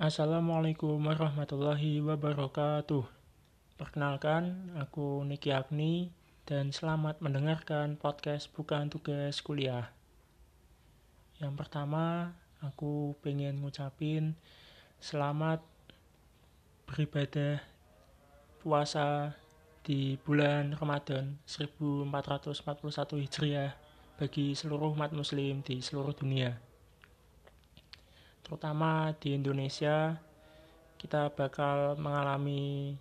Assalamualaikum warahmatullahi wabarakatuh. Perkenalkan, aku Niki Agni dan selamat mendengarkan podcast Bukan Tugas Kuliah. Yang pertama, aku pengen ngucapin selamat beribadah puasa di bulan Ramadan 1441 Hijriah bagi seluruh umat muslim di seluruh dunia terutama di Indonesia kita bakal mengalami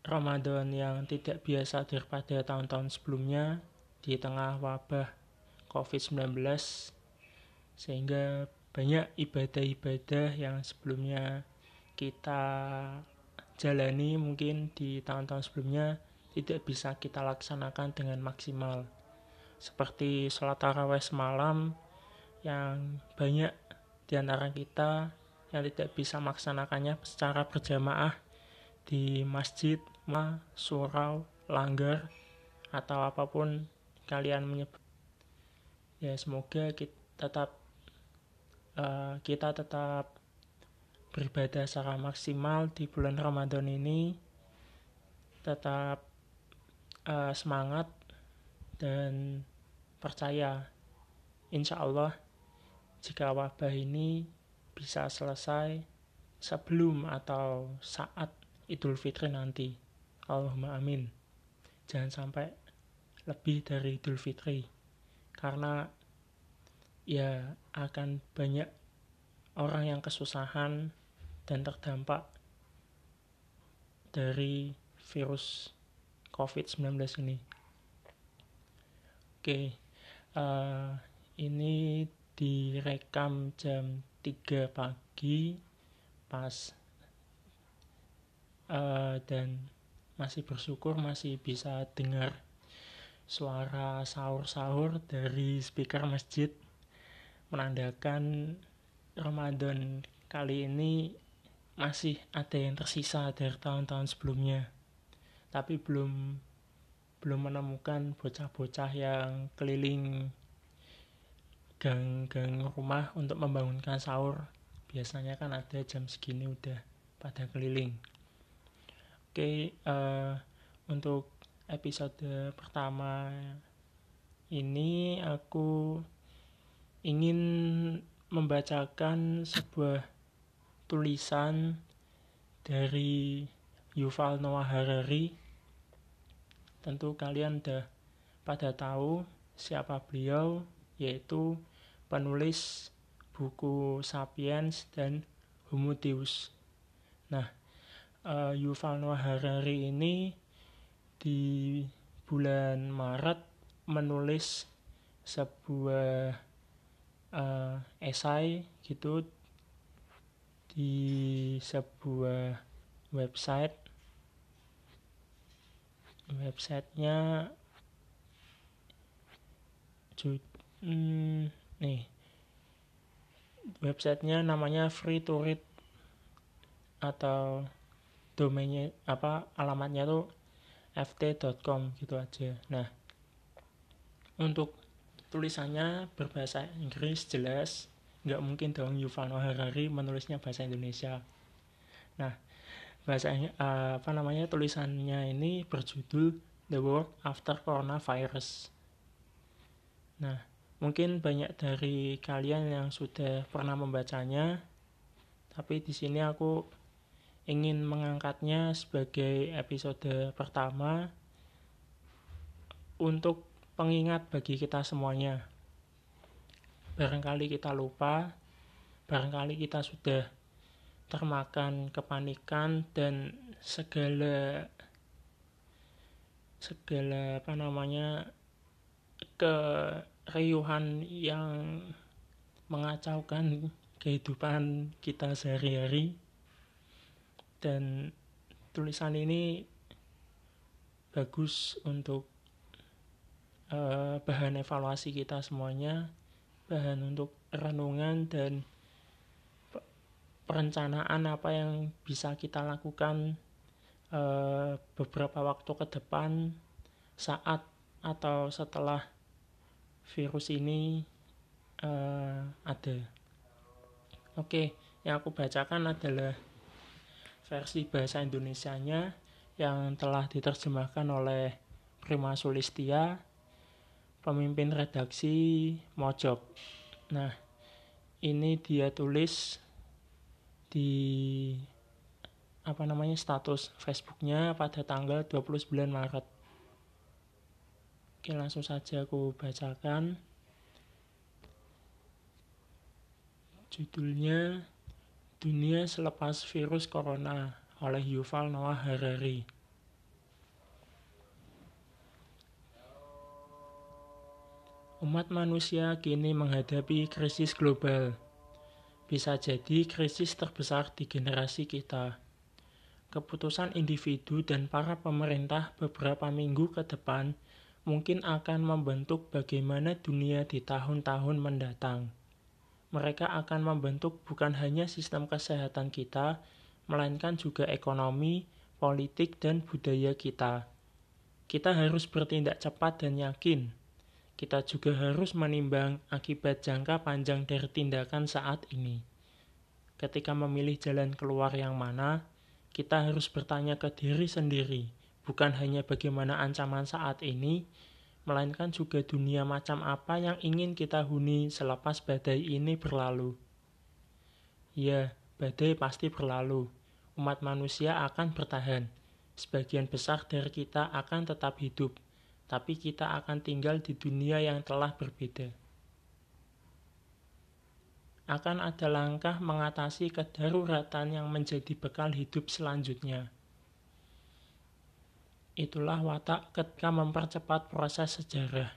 Ramadan yang tidak biasa daripada tahun-tahun sebelumnya di tengah wabah COVID-19 sehingga banyak ibadah-ibadah yang sebelumnya kita jalani mungkin di tahun-tahun sebelumnya tidak bisa kita laksanakan dengan maksimal. Seperti sholat taraweh semalam yang banyak di antara kita yang tidak bisa melaksanakannya secara berjamaah di masjid, ma, surau, langgar, atau apa pun kalian menyebut. Ya semoga kita tetap uh, kita tetap beribadah secara maksimal di bulan Ramadan ini, tetap uh, semangat dan percaya, insya Allah jika wabah ini bisa selesai sebelum atau saat Idul Fitri nanti. Allahumma amin. Jangan sampai lebih dari Idul Fitri. Karena ya akan banyak orang yang kesusahan dan terdampak dari virus COVID-19 ini. Oke, uh, ini direkam jam 3 pagi pas uh, dan masih bersyukur masih bisa dengar suara sahur-sahur dari speaker masjid menandakan Ramadan kali ini masih ada yang tersisa dari tahun-tahun sebelumnya. Tapi belum belum menemukan bocah-bocah yang keliling gang-gang rumah untuk membangunkan sahur. Biasanya kan ada jam segini udah pada keliling. Oke uh, untuk episode pertama ini aku ingin membacakan sebuah tulisan dari Yuval Noah Harari. Tentu kalian udah pada tahu siapa beliau yaitu penulis buku Sapiens dan Homo Deus. Nah, uh, Yuval Noah Harari ini di bulan Maret menulis sebuah uh, esai gitu di sebuah website websitenya hmm, nih. Websitenya namanya free to read. Atau domainnya apa alamatnya tuh ft.com gitu aja. Nah untuk tulisannya berbahasa Inggris jelas. Nggak mungkin dong Yuval Noah Harari menulisnya bahasa Indonesia. Nah bahasanya uh, apa namanya tulisannya ini berjudul The World After Coronavirus. Nah Mungkin banyak dari kalian yang sudah pernah membacanya, tapi di sini aku ingin mengangkatnya sebagai episode pertama untuk pengingat bagi kita semuanya. Barangkali kita lupa, barangkali kita sudah termakan kepanikan dan segala segala apa namanya ke keriuhan yang mengacaukan kehidupan kita sehari-hari. Dan tulisan ini bagus untuk uh, bahan evaluasi kita semuanya bahan untuk renungan dan perencanaan apa yang bisa kita lakukan uh, beberapa waktu ke depan saat atau setelah virus ini uh, ada. Oke, Yang aku bacakan adalah versi bahasa Indonesianya yang telah diterjemahkan oleh Prima Sulistia, pemimpin redaksi Mojok. Nah, ini dia tulis di apa namanya status Facebooknya pada tanggal 29 Maret. Oke, langsung saja aku bacakan. Judulnya Dunia Selepas Virus Corona oleh Yuval Noah Harari. Umat manusia kini menghadapi krisis global. Bisa jadi krisis terbesar di generasi kita. Keputusan individu dan para pemerintah beberapa minggu ke depan mungkin akan membentuk bagaimana dunia di tahun-tahun mendatang. Mereka akan membentuk bukan hanya sistem kesehatan kita, melainkan juga ekonomi, politik, dan budaya kita. Kita harus bertindak cepat dan yakin. Kita juga harus menimbang akibat jangka panjang dari tindakan saat ini. Ketika memilih jalan keluar yang mana, kita harus bertanya ke diri sendiri, bukan hanya bagaimana ancaman saat ini, melainkan juga dunia macam apa yang ingin kita huni selepas badai ini berlalu. Ya, badai pasti berlalu umat manusia akan bertahan. Sebagian besar dari kita akan tetap hidup, tapi kita akan tinggal di dunia yang telah berbeda. Akan ada langkah mengatasi kedaruratan yang menjadi bekal hidup selanjutnya. Itulah watak ketika mempercepat proses sejarah.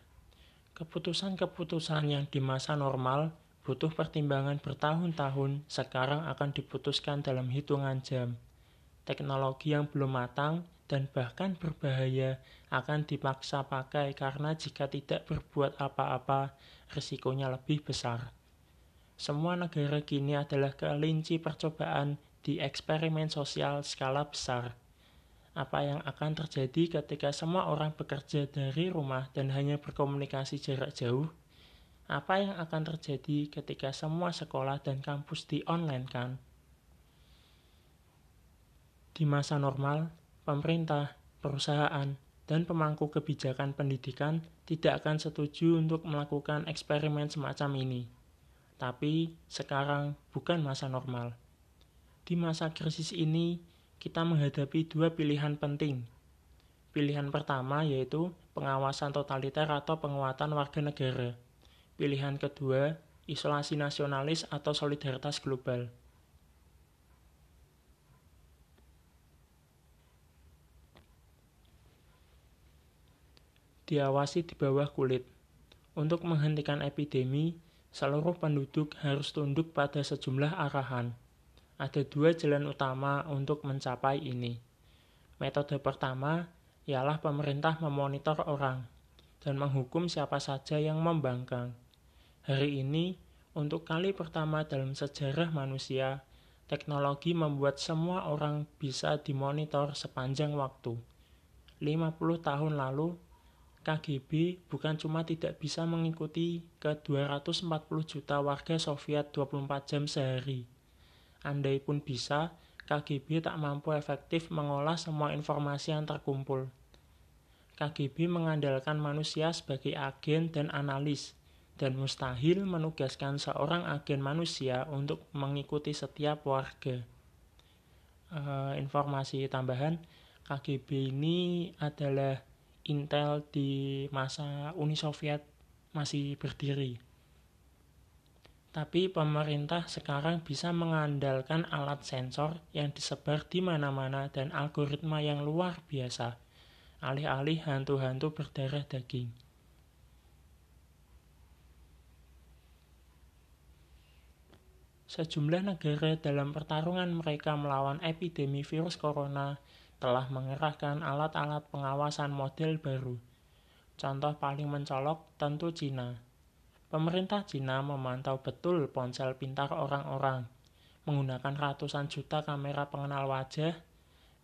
Keputusan-keputusan yang di masa normal butuh pertimbangan bertahun-tahun, sekarang akan diputuskan dalam hitungan jam. Teknologi yang belum matang dan bahkan berbahaya akan dipaksa pakai karena jika tidak berbuat apa-apa, risikonya lebih besar. Semua negara kini adalah kelinci percobaan di eksperimen sosial skala besar. Apa yang akan terjadi ketika semua orang bekerja dari rumah dan hanya berkomunikasi jarak jauh? apa yang akan terjadi ketika semua sekolah dan kampus di online kan? Di masa normal, pemerintah, perusahaan, dan pemangku kebijakan pendidikan tidak akan setuju untuk melakukan eksperimen semacam ini. Tapi sekarang bukan masa normal. Di masa krisis ini, kita menghadapi dua pilihan penting. Pilihan pertama yaitu pengawasan totaliter atau penguatan warga negara Pilihan kedua, isolasi nasionalis atau solidaritas global. Diawasi di bawah kulit. Untuk menghentikan epidemi, seluruh penduduk harus tunduk pada sejumlah arahan. Ada dua jalan utama untuk mencapai ini. Metode pertama ialah pemerintah memonitor orang dan menghukum siapa saja yang membangkang. Hari ini, untuk kali pertama dalam sejarah manusia, teknologi membuat semua orang bisa dimonitor sepanjang waktu. 50 tahun lalu, KGB bukan cuma tidak bisa mengikuti ke 240 juta warga Soviet 24 jam sehari. Andai pun bisa, KGB tak mampu efektif mengolah semua informasi yang terkumpul. KGB mengandalkan manusia sebagai agen dan analis, dan mustahil menugaskan seorang agen manusia untuk mengikuti setiap warga. E, informasi tambahan, KGB ini adalah Intel di masa Uni Soviet masih berdiri. Tapi pemerintah sekarang bisa mengandalkan alat sensor yang disebar di mana-mana dan algoritma yang luar biasa, alih-alih hantu-hantu berdarah daging. Sejumlah negara dalam pertarungan mereka melawan epidemi virus corona telah mengerahkan alat-alat pengawasan model baru. Contoh paling mencolok tentu Cina. Pemerintah Cina memantau betul ponsel pintar orang-orang, menggunakan ratusan juta kamera pengenal wajah,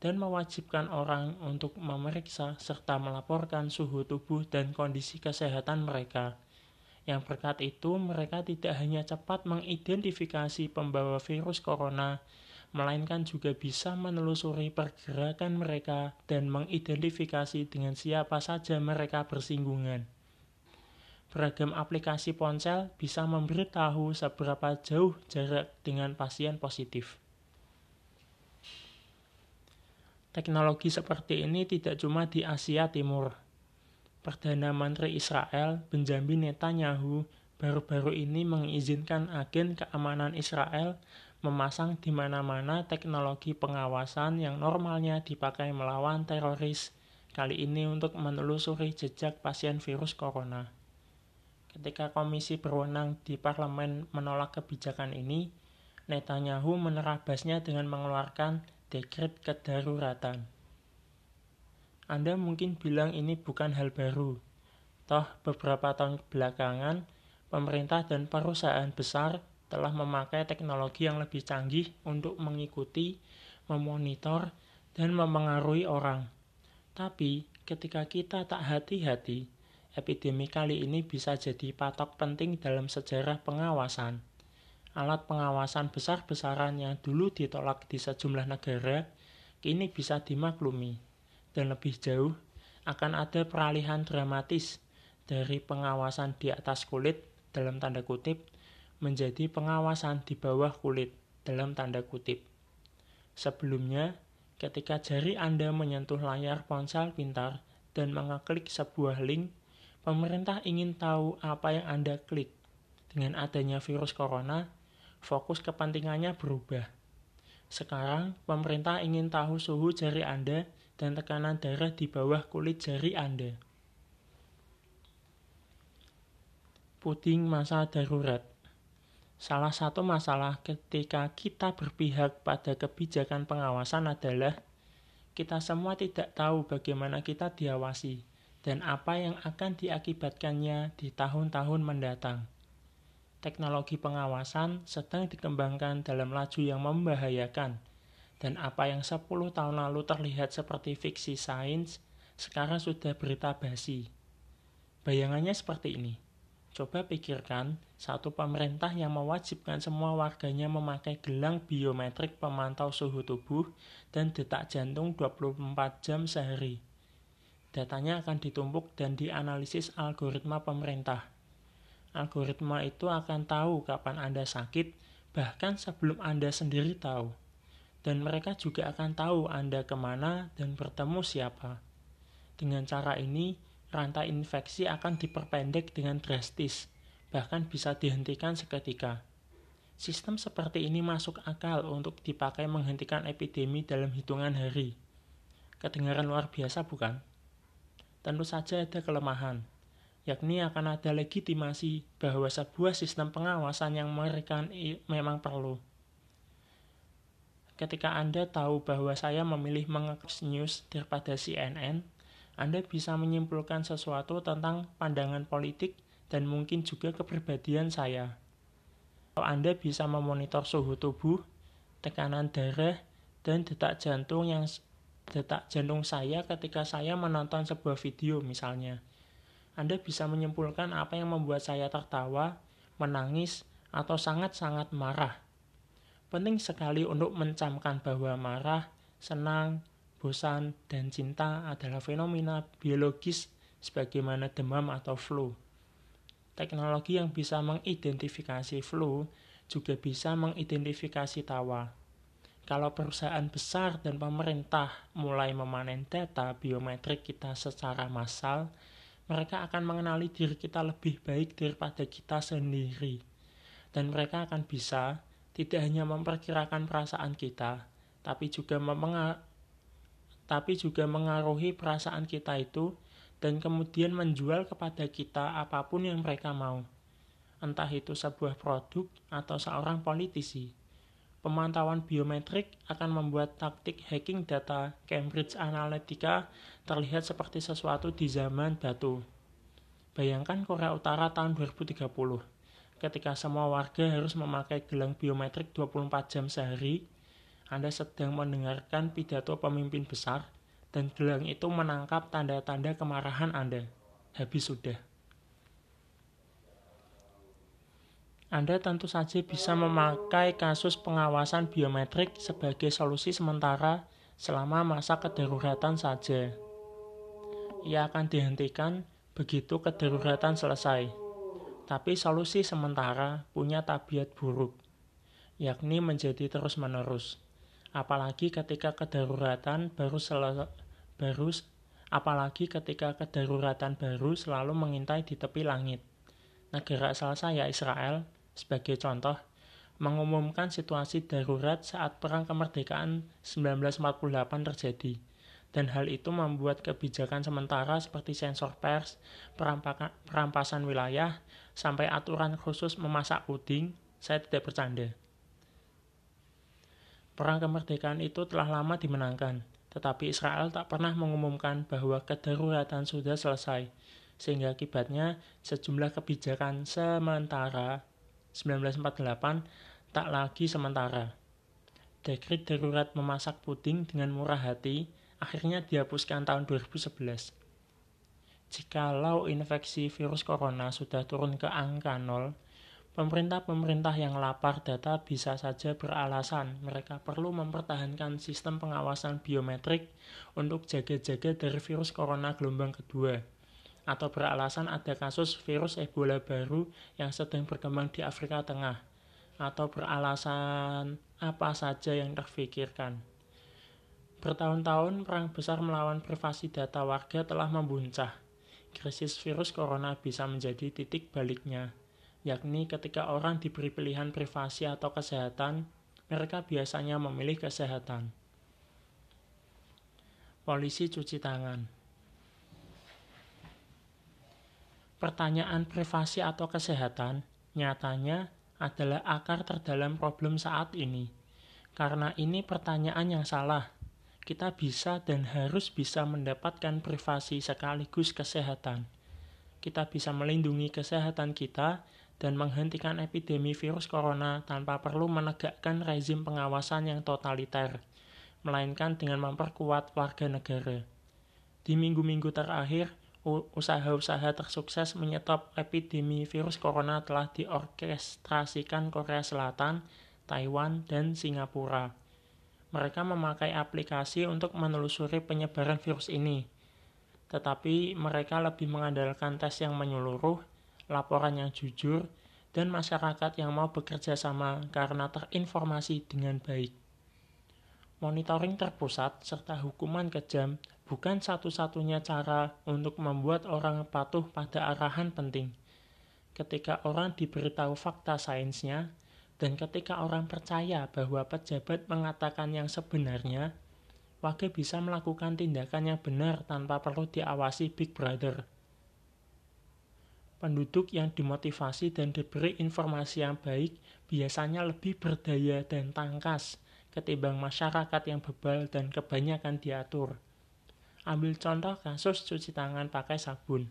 dan mewajibkan orang untuk memeriksa serta melaporkan suhu tubuh dan kondisi kesehatan mereka Yang berkat itu, mereka tidak hanya cepat mengidentifikasi pembawa virus corona, melainkan juga bisa menelusuri pergerakan mereka dan mengidentifikasi dengan siapa saja mereka bersinggungan. Beragam aplikasi ponsel bisa memberitahu seberapa jauh jarak dengan pasien positif. Teknologi seperti ini tidak cuma di Asia Timur. Perdana Menteri Israel, Benjamin Netanyahu, baru-baru ini mengizinkan agen keamanan Israel memasang di mana-mana teknologi pengawasan yang normalnya dipakai melawan teroris, kali ini untuk menelusuri jejak pasien virus corona. Ketika komisi berwenang di parlemen menolak kebijakan ini, Netanyahu menerabasnya dengan mengeluarkan dekret kedaruratan. Anda mungkin bilang ini bukan hal baru. Toh beberapa tahun belakangan, pemerintah dan perusahaan besar telah memakai teknologi yang lebih canggih untuk mengikuti, memonitor, dan memengaruhi orang. Tapi, ketika kita tak hati-hati, epidemi kali ini bisa jadi patok penting dalam sejarah pengawasan. Alat pengawasan besar-besaran yang dulu ditolak di sejumlah negara, kini bisa dimaklumi. Dan lebih jauh, akan ada peralihan dramatis dari pengawasan di atas kulit dalam tanda kutip menjadi pengawasan di bawah kulit dalam tanda kutip. Sebelumnya, ketika jari Anda menyentuh layar ponsel pintar dan mengeklik sebuah link, pemerintah ingin tahu apa yang Anda klik. Dengan adanya virus corona, fokus kepentingannya berubah. Sekarang, pemerintah ingin tahu suhu jari Anda dan tekanan darah di bawah kulit jari Anda. Puding masa darurat Salah satu masalah ketika kita berpihak pada kebijakan pengawasan adalah kita semua tidak tahu bagaimana kita diawasi dan apa yang akan diakibatkannya di tahun-tahun mendatang. Teknologi pengawasan sedang dikembangkan dalam laju yang membahayakan, dan apa yang 10 tahun lalu terlihat seperti fiksi sains, sekarang sudah berita basi. Bayangannya seperti ini Coba pikirkan, satu pemerintah yang mewajibkan semua warganya memakai gelang biometrik pemantau suhu tubuh dan detak jantung 24 jam sehari. Datanya akan ditumpuk dan dianalisis algoritma pemerintah. Algoritma itu akan tahu kapan Anda sakit, bahkan sebelum Anda sendiri tahu. Dan mereka juga akan tahu Anda ke mana dan bertemu siapa. Dengan cara ini, rantai infeksi akan diperpendek dengan drastis, bahkan bisa dihentikan seketika. Sistem seperti ini masuk akal untuk dipakai menghentikan epidemi dalam hitungan hari. Kedengaran luar biasa bukan? Tentu saja ada kelemahan, yakni akan ada legitimasi bahwa sebuah sistem pengawasan yang mereka memang perlu. Ketika Anda tahu bahwa saya memilih mengekos news daripada CNN, anda bisa menyimpulkan sesuatu tentang pandangan politik dan mungkin juga kepribadian saya. Kalau Anda bisa memonitor suhu tubuh, tekanan darah, dan detak jantung yang detak jantung saya ketika saya menonton sebuah video misalnya. Anda bisa menyimpulkan apa yang membuat saya tertawa, menangis, atau sangat-sangat marah. Penting sekali untuk mencamkan bahwa marah, senang, bosan, dan cinta adalah fenomena biologis sebagaimana demam atau flu. Teknologi yang bisa mengidentifikasi flu juga bisa mengidentifikasi tawa. Kalau perusahaan besar dan pemerintah mulai memanen data biometrik kita secara massal, mereka akan mengenali diri kita lebih baik daripada kita sendiri. Dan mereka akan bisa tidak hanya memperkirakan perasaan kita, tapi juga tapi juga mengaruhi perasaan kita itu dan kemudian menjual kepada kita apa pun yang mereka mau. Entah itu sebuah produk atau seorang politisi. Pemantauan biometrik akan membuat taktik hacking data Cambridge Analytica terlihat seperti sesuatu di zaman batu. Bayangkan Korea Utara tahun 2030, ketika semua warga harus memakai gelang biometrik 24 jam sehari, anda sedang mendengarkan pidato pemimpin besar, dan gelang itu menangkap tanda-tanda kemarahan Anda. Habis sudah. Anda tentu saja bisa memakai kasus pengawasan biometrik sebagai solusi sementara selama masa kedaruratan saja. Ia akan dihentikan begitu kedaruratan selesai. Tapi solusi sementara punya tabiat buruk, yakni menjadi terus-menerus. Apalagi ketika kedaruratan baru baru apalagi ketika kedaruratan baru selalu mengintai di tepi langit. Negara asal saya Israel sebagai contoh, mengumumkan situasi darurat saat Perang Kemerdekaan 1948 terjadi. Dan hal itu membuat kebijakan sementara seperti sensor pers, perampasan wilayah, sampai aturan khusus memasak puding, saya tidak bercanda. Perang kemerdekaan itu telah lama dimenangkan, tetapi Israel tak pernah mengumumkan bahwa kedaruratan sudah selesai, sehingga akibatnya sejumlah kebijakan sementara 1948 tak lagi sementara. Dekrit darurat memasak puding dengan murah hati akhirnya dihapuskan tahun 2011. Jikalau infeksi virus corona sudah turun ke angka nol, pemerintah-pemerintah yang lapar data bisa saja beralasan mereka perlu mempertahankan sistem pengawasan biometrik untuk jaga-jaga dari virus corona gelombang kedua atau beralasan ada kasus virus Ebola baru yang sedang berkembang di Afrika Tengah, atau beralasan apa saja yang terfikirkan. Bertahun-tahun perang besar melawan privasi data warga telah membuncah. Krisis virus corona bisa menjadi titik baliknya, yakni ketika orang diberi pilihan privasi atau kesehatan, mereka biasanya memilih kesehatan. Polisi cuci tangan. Pertanyaan privasi atau kesehatan nyatanya adalah akar terdalam problem saat ini. Karena ini pertanyaan yang salah. Kita bisa dan harus bisa mendapatkan privasi sekaligus kesehatan. Kita bisa melindungi kesehatan kita dan menghentikan epidemi virus corona tanpa perlu menegakkan rezim pengawasan yang totaliter, melainkan dengan memperkuat warga negara. Di minggu-minggu terakhir, usaha-usaha tersukses menyetop epidemi virus corona telah diorkestrasikan Korea Selatan, Taiwan, dan Singapura. Mereka memakai aplikasi untuk menelusuri penyebaran virus ini, tetapi mereka lebih mengandalkan tes yang menyeluruh, laporan yang jujur, dan masyarakat yang mau bekerja sama karena terinformasi dengan baik. Monitoring terpusat serta hukuman kejam bukan satu-satunya cara untuk membuat orang patuh pada arahan penting. Ketika orang diberitahu fakta sainsnya, dan ketika orang percaya bahwa pejabat mengatakan yang sebenarnya, warga bisa melakukan tindakan yang benar tanpa perlu diawasi Big Brother. Penduduk yang dimotivasi dan diberi informasi yang baik biasanya lebih berdaya dan tangkas ketimbang masyarakat yang bebal dan kebanyakan diatur. Ambil contoh kasus cuci tangan pakai sabun,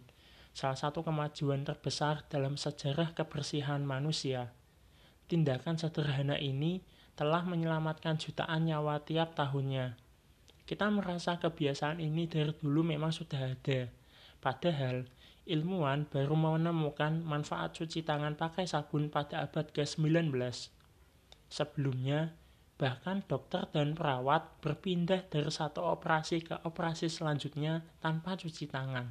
salah satu kemajuan terbesar dalam sejarah kebersihan manusia. Tindakan sederhana ini telah menyelamatkan jutaan nyawa tiap tahunnya. Kita merasa kebiasaan ini dari dulu memang sudah ada. Padahal, ilmuwan baru menemukan manfaat cuci tangan pakai sabun pada abad ke-19. Sebelumnya, Bahkan dokter dan perawat berpindah dari satu operasi ke operasi selanjutnya tanpa cuci tangan.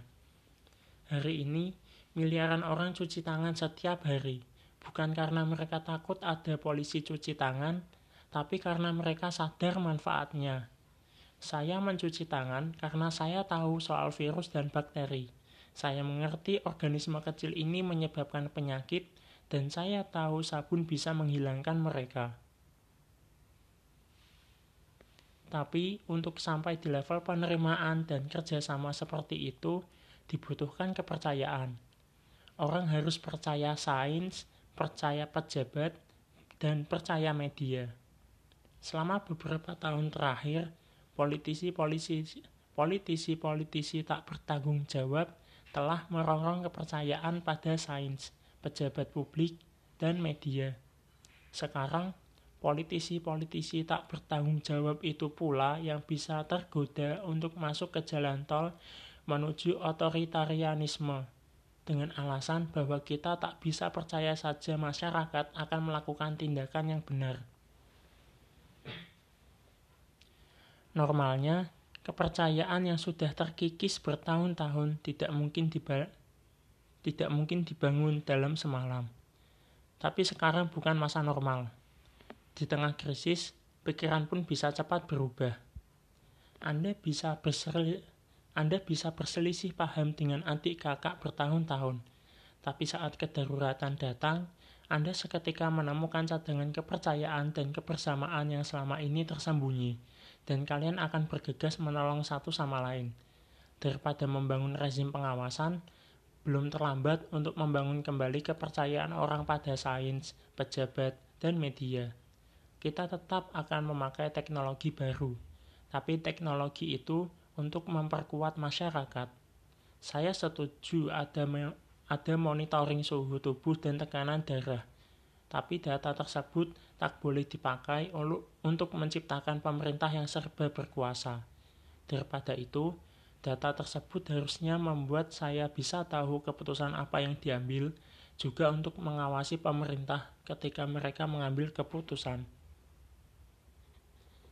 Hari ini, miliaran orang cuci tangan setiap hari, bukan karena mereka takut ada polisi cuci tangan, tapi karena mereka sadar manfaatnya. Saya mencuci tangan karena saya tahu soal virus dan bakteri. Saya mengerti organisme kecil ini menyebabkan penyakit, dan saya tahu sabun bisa menghilangkan mereka. Tapi untuk sampai di level penerimaan dan kerjasama seperti itu dibutuhkan kepercayaan. Orang harus percaya sains, percaya pejabat, dan percaya media. Selama beberapa tahun terakhir, politisi-politisi politisi-politisi tak bertanggung jawab telah merongrong kepercayaan pada sains, pejabat publik, dan media. Sekarang Politisi-politisi tak bertanggung jawab itu pula yang bisa tergoda untuk masuk ke jalan tol menuju otoritarianisme. dengan alasan bahwa kita tak bisa percaya saja masyarakat akan melakukan tindakan yang benar. Normalnya, kepercayaan yang sudah terkikis bertahun-tahun tidak mungkin tidak mungkin dibangun dalam semalam. Tapi sekarang bukan masa normal. Di tengah krisis, pikiran pun bisa cepat berubah. Anda bisa berseri, Anda bisa berselisih paham dengan adik kakak bertahun-tahun. Tapi saat kedaruratan datang, Anda seketika menemukan cadangan kepercayaan dan kebersamaan yang selama ini tersembunyi, dan kalian akan bergegas menolong satu sama lain. Daripada membangun rezim pengawasan, belum terlambat untuk membangun kembali kepercayaan orang pada sains, pejabat, dan media. Kita tetap akan memakai teknologi baru, tapi teknologi itu untuk memperkuat masyarakat. Saya setuju ada ada monitoring suhu tubuh dan tekanan darah, tapi data tersebut tak boleh dipakai untuk menciptakan pemerintah yang serba berkuasa. Daripada itu, Data tersebut harusnya membuat saya bisa tahu keputusan apa yang diambil, juga untuk mengawasi pemerintah ketika mereka mengambil keputusan.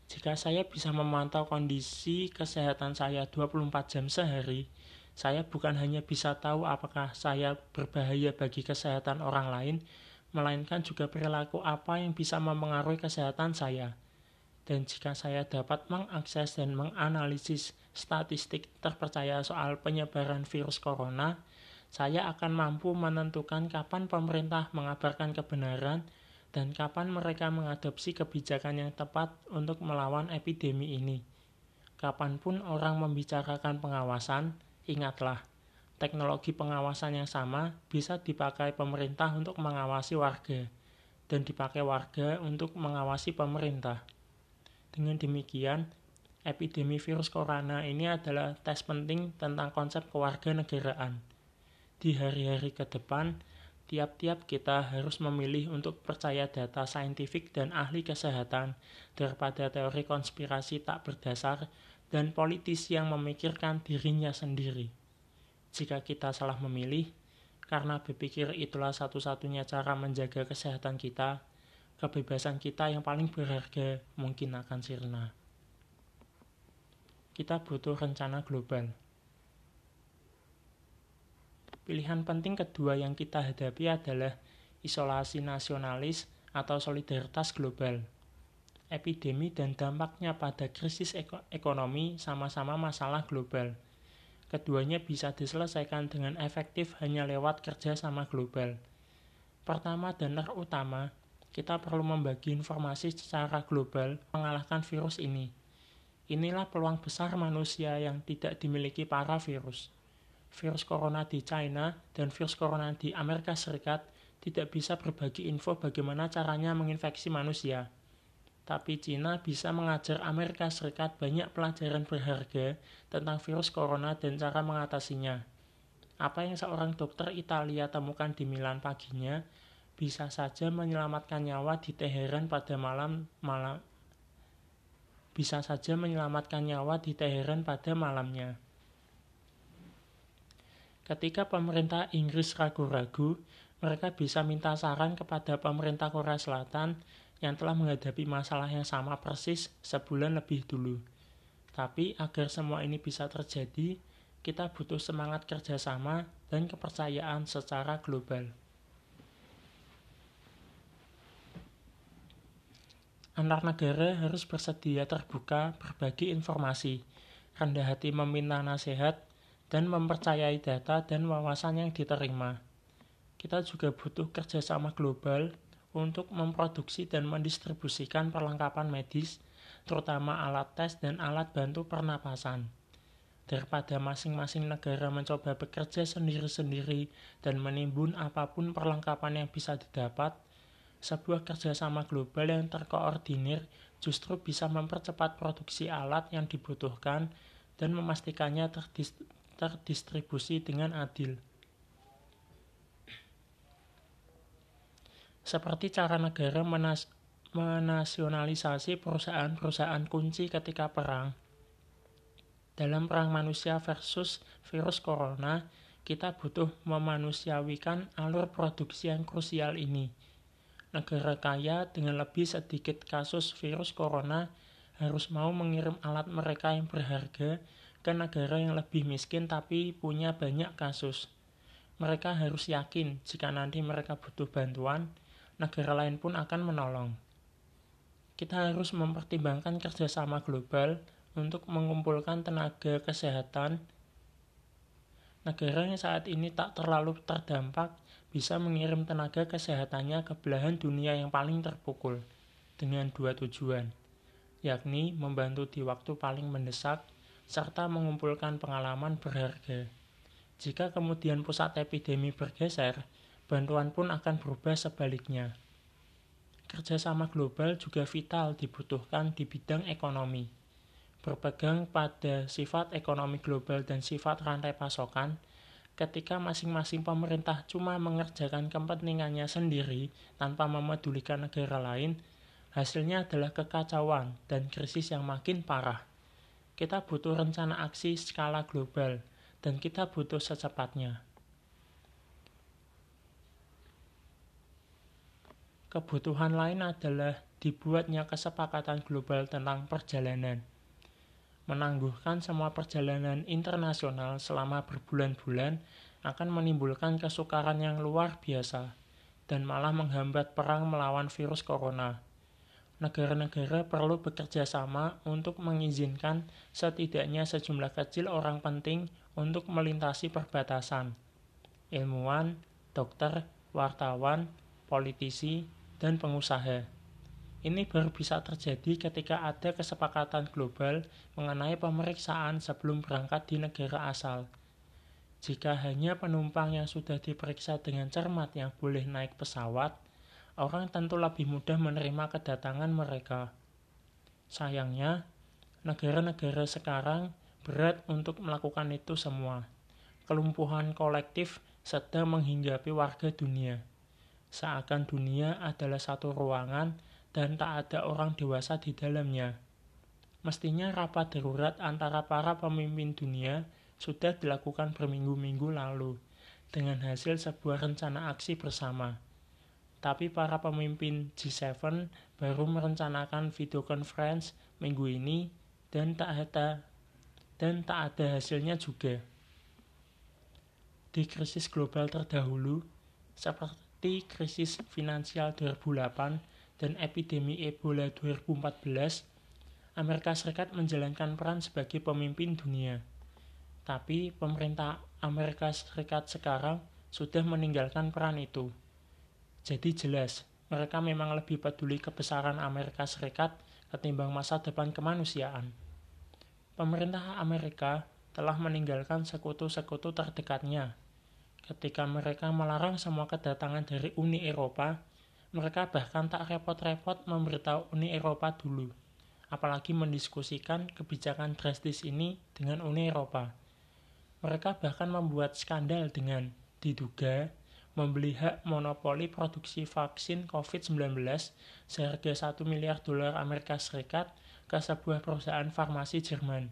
Jika saya bisa memantau kondisi kesehatan saya 24 jam sehari, saya bukan hanya bisa tahu apakah saya berbahaya bagi kesehatan orang lain, melainkan juga perilaku apa yang bisa mempengaruhi kesehatan saya. Dan jika saya dapat mengakses dan menganalisis statistik terpercaya soal penyebaran virus corona, saya akan mampu menentukan kapan pemerintah mengabarkan kebenaran dan kapan mereka mengadopsi kebijakan yang tepat untuk melawan epidemi ini. Kapan pun orang membicarakan pengawasan, ingatlah, teknologi pengawasan yang sama bisa dipakai pemerintah untuk mengawasi warga, dan dipakai warga untuk mengawasi pemerintah. Dengan demikian, epidemi virus corona ini adalah tes penting tentang konsep kewarganegaraan. Di hari-hari ke depan, tiap-tiap kita harus memilih untuk percaya data saintifik dan ahli kesehatan daripada teori konspirasi tak berdasar dan politisi yang memikirkan dirinya sendiri. Jika kita salah memilih, karena berpikir itulah satu-satunya cara menjaga kesehatan kita, kebebasan kita yang paling berharga mungkin akan sirna kita butuh rencana global. Pilihan penting kedua yang kita hadapi adalah isolasi nasionalis atau solidaritas global. Epidemi dan dampaknya pada krisis ekonomi sama-sama masalah global. Keduanya bisa diselesaikan dengan efektif hanya lewat kerja sama global. Pertama dan terutama, kita perlu membagi informasi secara global mengalahkan virus ini Inilah peluang besar manusia yang tidak dimiliki para virus. Virus corona di China dan virus corona di Amerika Serikat tidak bisa berbagi info bagaimana caranya menginfeksi manusia. Tapi China bisa mengajar Amerika Serikat banyak pelajaran berharga tentang virus corona dan cara mengatasinya. Apa yang seorang dokter Italia temukan di Milan paginya bisa saja menyelamatkan nyawa di Teheran pada malam malam bisa saja menyelamatkan nyawa di Teheran pada malamnya. Ketika pemerintah Inggris ragu-ragu, mereka bisa minta saran kepada pemerintah Korea Selatan yang telah menghadapi masalah yang sama persis sebulan lebih dulu. Tapi agar semua ini bisa terjadi, kita butuh semangat kerjasama dan kepercayaan secara global. Antar negara harus bersedia terbuka berbagi informasi, rendah hati meminta nasihat, dan mempercayai data dan wawasan yang diterima. Kita juga butuh kerjasama global untuk memproduksi dan mendistribusikan perlengkapan medis, terutama alat tes dan alat bantu pernapasan. Daripada masing-masing negara mencoba bekerja sendiri-sendiri dan menimbun apa pun perlengkapan yang bisa didapat, sebuah kerjasama global yang terkoordinir justru bisa mempercepat produksi alat yang dibutuhkan dan memastikannya terdis terdistribusi dengan adil. Seperti cara negara menas menasionalisasi perusahaan-perusahaan kunci ketika perang. Dalam perang manusia versus virus corona, kita butuh memanusiawikan alur produksi yang krusial ini. Negara kaya dengan lebih sedikit kasus virus corona harus mau mengirim alat mereka yang berharga ke negara yang lebih miskin tapi punya banyak kasus. Mereka harus yakin jika nanti mereka butuh bantuan, negara lain pun akan menolong. Kita harus mempertimbangkan kerjasama global untuk mengumpulkan tenaga kesehatan Negara yang saat ini tak terlalu terdampak bisa mengirim tenaga kesehatannya ke belahan dunia yang paling terpukul dengan dua tujuan, yakni membantu di waktu paling mendesak serta mengumpulkan pengalaman berharga. Jika kemudian pusat epidemi bergeser, bantuan pun akan berubah sebaliknya. Kerjasama global juga vital dibutuhkan di bidang ekonomi berpegang pada sifat ekonomi global dan sifat rantai pasokan, ketika masing-masing pemerintah cuma mengerjakan kepentingannya sendiri tanpa memedulikan negara lain, hasilnya adalah kekacauan dan krisis yang makin parah. Kita butuh rencana aksi skala global, dan kita butuh secepatnya. Kebutuhan lain adalah dibuatnya kesepakatan global tentang perjalanan menangguhkan semua perjalanan internasional selama berbulan-bulan akan menimbulkan kesukaran yang luar biasa dan malah menghambat perang melawan virus corona. Negara-negara perlu bekerja sama untuk mengizinkan setidaknya sejumlah kecil orang penting untuk melintasi perbatasan. Ilmuwan, dokter, wartawan, politisi, dan pengusaha. Ini baru bisa terjadi ketika ada kesepakatan global mengenai pemeriksaan sebelum berangkat di negara asal. Jika hanya penumpang yang sudah diperiksa dengan cermat yang boleh naik pesawat, orang tentu lebih mudah menerima kedatangan mereka. Sayangnya, negara-negara sekarang berat untuk melakukan itu semua. Kelumpuhan kolektif sedang menghinggapi warga dunia. Seakan dunia adalah satu ruangan dan tak ada orang dewasa di dalamnya. Mestinya rapat darurat antara para pemimpin dunia sudah dilakukan berminggu-minggu lalu dengan hasil sebuah rencana aksi bersama. Tapi para pemimpin G7 baru merencanakan video conference minggu ini dan tak ada dan tak ada hasilnya juga. Di krisis global terdahulu, seperti krisis finansial 2008 dan epidemi Ebola 2014, Amerika Serikat menjalankan peran sebagai pemimpin dunia. Tapi pemerintah Amerika Serikat sekarang sudah meninggalkan peran itu. Jadi jelas, mereka memang lebih peduli kebesaran Amerika Serikat ketimbang masa depan kemanusiaan. Pemerintah Amerika telah meninggalkan sekutu-sekutu terdekatnya ketika mereka melarang semua kedatangan dari Uni Eropa mereka bahkan tak repot-repot memberitahu Uni Eropa dulu, apalagi mendiskusikan kebijakan drastis ini dengan Uni Eropa. Mereka bahkan membuat skandal dengan diduga membeli hak monopoli produksi vaksin COVID-19 seharga 1 miliar dolar Amerika Serikat ke sebuah perusahaan farmasi Jerman.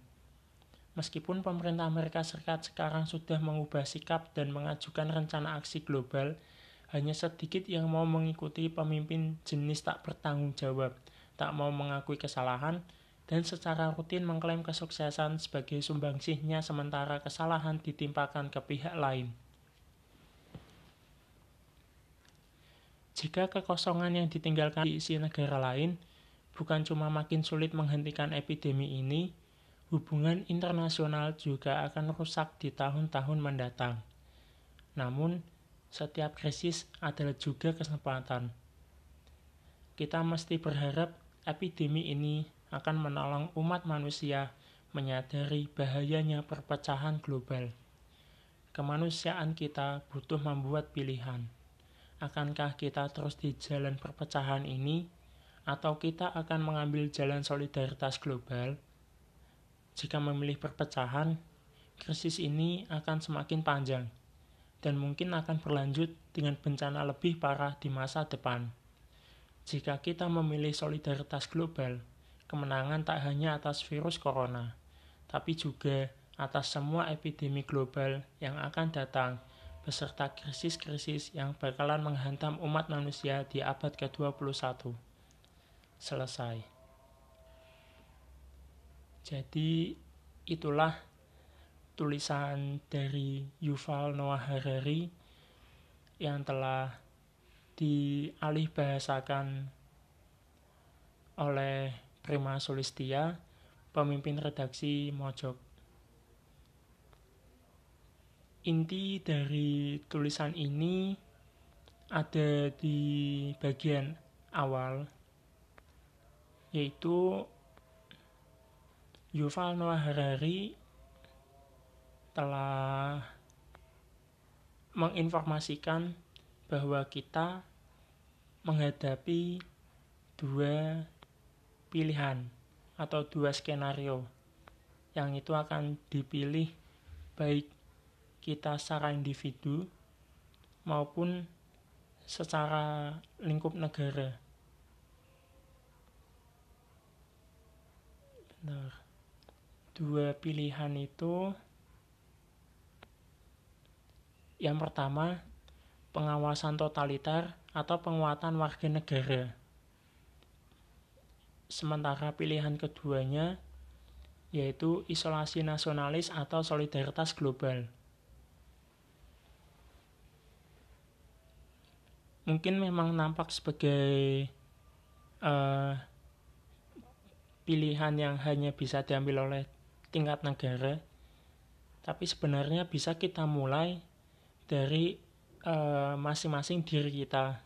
Meskipun pemerintah Amerika Serikat sekarang sudah mengubah sikap dan mengajukan rencana aksi global hanya sedikit yang mau mengikuti pemimpin jenis tak bertanggung jawab, tak mau mengakui kesalahan, dan secara rutin mengklaim kesuksesan sebagai sumbangsihnya sementara kesalahan ditimpakan ke pihak lain. Jika kekosongan yang ditinggalkan diisi negara lain, bukan cuma makin sulit menghentikan epidemi ini, hubungan internasional juga akan rusak di tahun-tahun mendatang. Namun, setiap krisis adalah juga kesempatan. Kita mesti berharap epidemi ini akan menolong umat manusia menyadari bahayanya perpecahan global. Kemanusiaan kita butuh membuat pilihan. Akankah kita terus di jalan perpecahan ini, atau kita akan mengambil jalan solidaritas global? Jika memilih perpecahan, krisis ini akan semakin panjang dan mungkin akan berlanjut dengan bencana lebih parah di masa depan. Jika kita memilih solidaritas global, kemenangan tak hanya atas virus corona, tapi juga atas semua epidemi global yang akan datang beserta krisis-krisis yang bakalan menghantam umat manusia di abad ke-21. Selesai. Jadi itulah tulisan dari Yuval Noah Harari yang telah dialih bahasakan oleh Prima Sulistia, pemimpin redaksi Mojok. Inti dari tulisan ini ada di bagian awal, yaitu Yuval Noah Harari telah menginformasikan bahwa kita menghadapi dua pilihan atau dua skenario yang itu akan dipilih baik kita secara individu maupun secara lingkup negara. Bentar. Dua pilihan itu yang pertama pengawasan totaliter atau penguatan warga negara sementara pilihan keduanya yaitu isolasi nasionalis atau solidaritas global. Mungkin memang nampak sebagai uh, pilihan yang hanya bisa diambil oleh tingkat negara, tapi sebenarnya bisa kita mulai dari eh, masing-masing uh, diri kita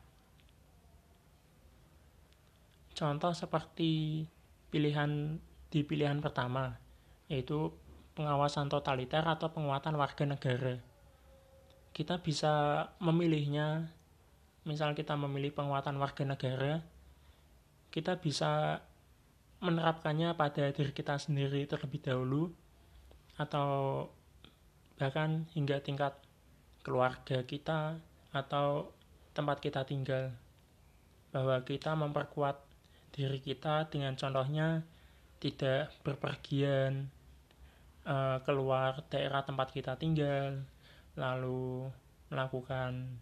Contoh seperti pilihan di pilihan pertama, yaitu pengawasan totaliter atau penguatan warga negara. Kita bisa memilihnya, misal kita memilih penguatan warga negara, kita bisa menerapkannya pada diri kita sendiri terlebih dahulu, atau bahkan hingga tingkat keluarga kita atau tempat kita tinggal. Bahwa kita memperkuat diri kita dengan contohnya tidak berpergian uh, keluar daerah tempat kita tinggal lalu melakukan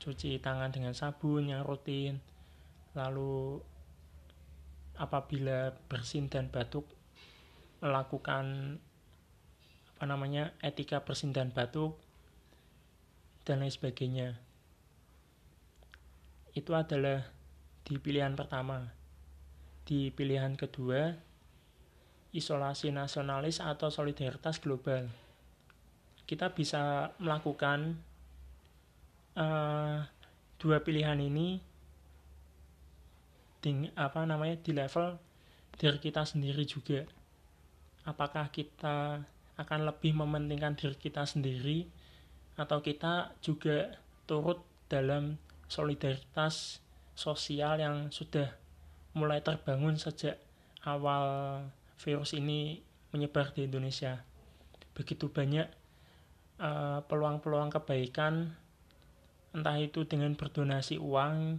cuci tangan dengan sabun yang rutin. Lalu apabila bersin dan batuk melakukan apa namanya etika bersin dan batuk dan lain sebagainya. Itu adalah di pilihan pertama. Di pilihan kedua, isolasi nasionalis atau solidaritas global. Kita bisa melakukan uh, dua pilihan ini di apa namanya di level diri kita sendiri juga. Apakah kita akan lebih mementingkan diri kita sendiri atau kita juga turut dalam solidaritas sosial yang sudah mulai terbangun sejak awal virus ini menyebar di Indonesia. Begitu banyak eh, peluang-peluang uh, kebaikan, entah itu dengan berdonasi uang,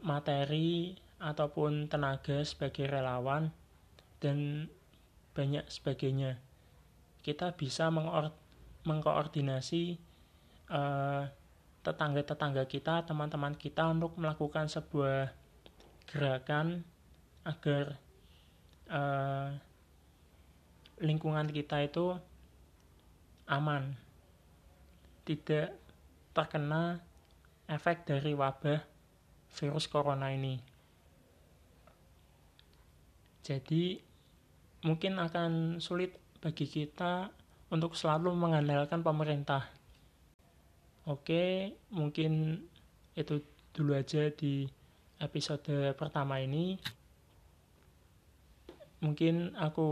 materi, ataupun tenaga sebagai relawan, dan banyak sebagainya. Kita bisa mengkoordinasi uh, tetangga-tetangga kita, teman-teman kita untuk melakukan sebuah gerakan agar uh, lingkungan kita itu aman, tidak terkena efek dari wabah virus corona ini. Jadi mungkin akan sulit bagi kita untuk selalu mengandalkan pemerintah. Oke, mungkin itu dulu aja di episode pertama ini mungkin aku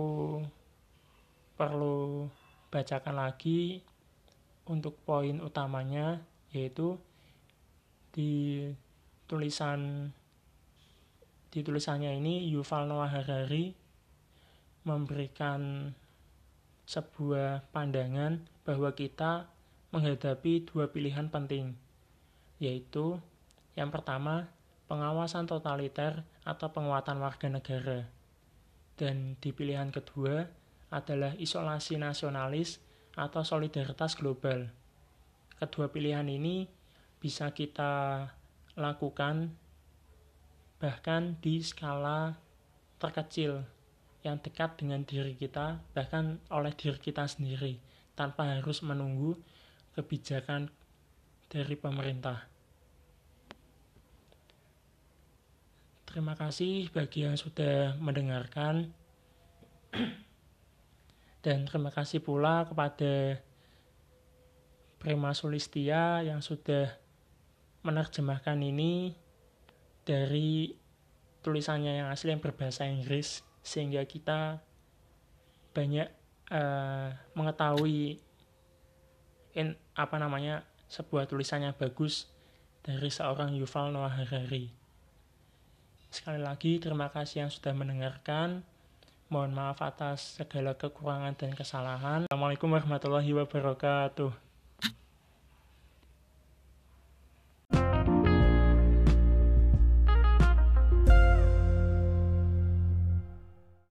perlu bacakan lagi untuk poin utamanya yaitu di tulisan di tulisannya ini Yuval Noah Harari memberikan sebuah pandangan bahwa kita menghadapi dua pilihan penting yaitu yang pertama pengawasan totaliter atau penguatan warga negara. Dan di pilihan kedua adalah isolasi nasionalis atau solidaritas global. Kedua pilihan ini bisa kita lakukan bahkan di skala terkecil yang dekat dengan diri kita, bahkan oleh diri kita sendiri, tanpa harus menunggu kebijakan dari pemerintah. Terima kasih bagi yang sudah mendengarkan. Dan terima kasih pula kepada Prima Sulistia yang sudah menerjemahkan ini dari tulisannya yang asli yang berbahasa Inggris sehingga kita banyak uh, mengetahui in, apa namanya sebuah tulisannya bagus dari seorang Yuval Noah Harari. Sekali lagi terima kasih yang sudah mendengarkan. Mohon maaf atas segala kekurangan dan kesalahan. Assalamualaikum warahmatullahi wabarakatuh.